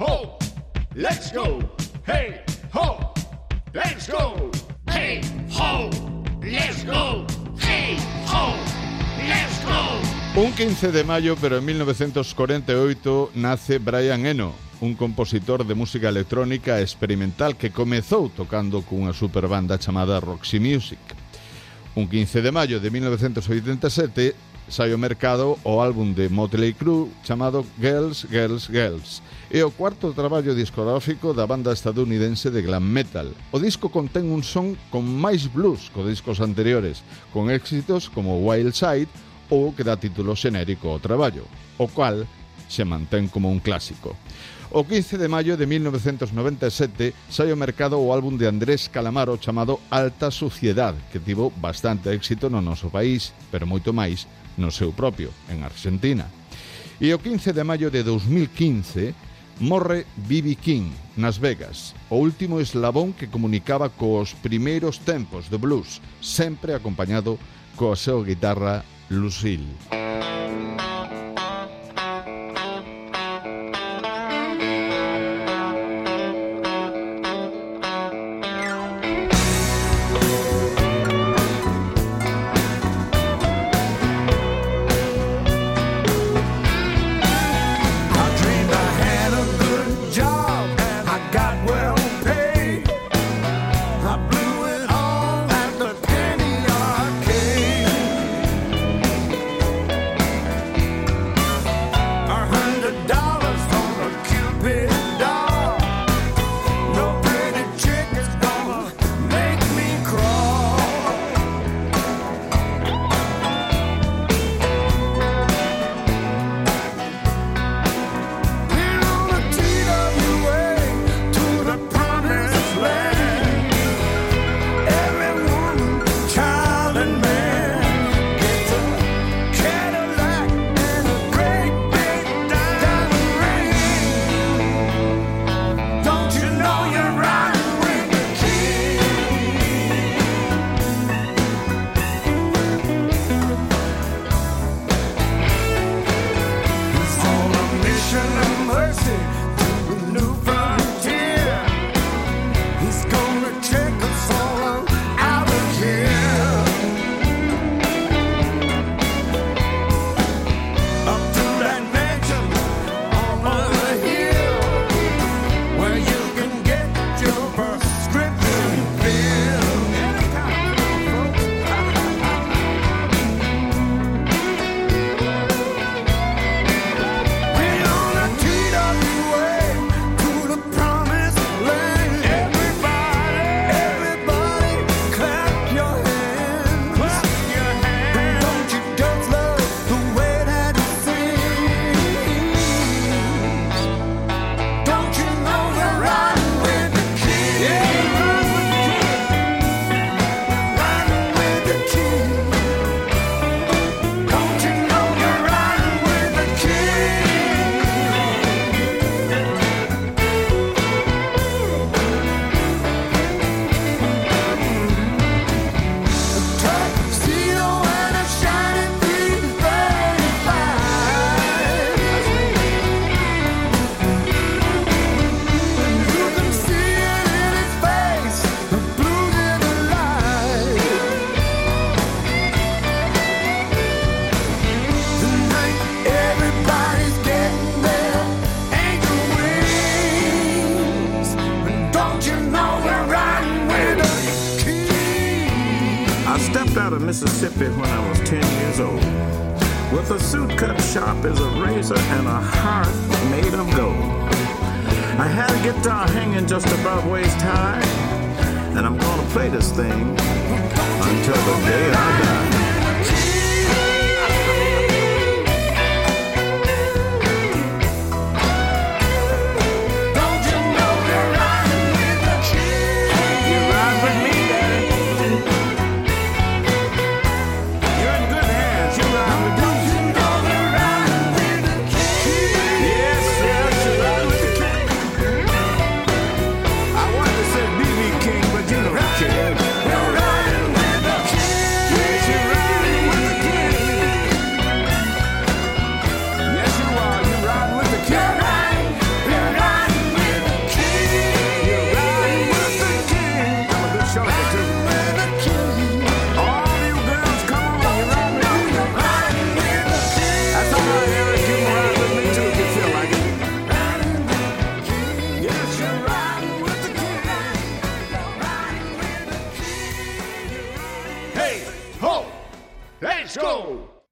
ho, let's go. Hey, ho, let's go. Hey, ho, let's go. Hey, ho, let's go. Un 15 de maio, pero en 1948, nace Brian Eno, un compositor de música electrónica experimental que comezou tocando cunha superbanda chamada Roxy Music. Un 15 de maio de 1987 sai ao mercado o álbum de Motley Crue chamado Girls, Girls, Girls. É o cuarto traballo discográfico da banda estadounidense de glam metal. O disco contén un son con máis blues co discos anteriores, con éxitos como Wild Side ou que dá título xenérico ao traballo, o cual se mantén como un clásico. O 15 de maio de 1997 sai ao mercado o álbum de Andrés Calamaro chamado Alta Suciedad, que tivo bastante éxito no noso país, pero moito máis no seu propio, en Argentina. E o 15 de maio de 2015 morre B.B. King nas Vegas, o último eslabón que comunicaba cos primeiros tempos do blues, sempre acompañado coa súa guitarra Lucille. Stepped out of Mississippi when I was 10 years old. With a suit cut sharp as a razor and a heart made of gold. I had a guitar hanging just above waist high, and I'm gonna play this thing until the day I die.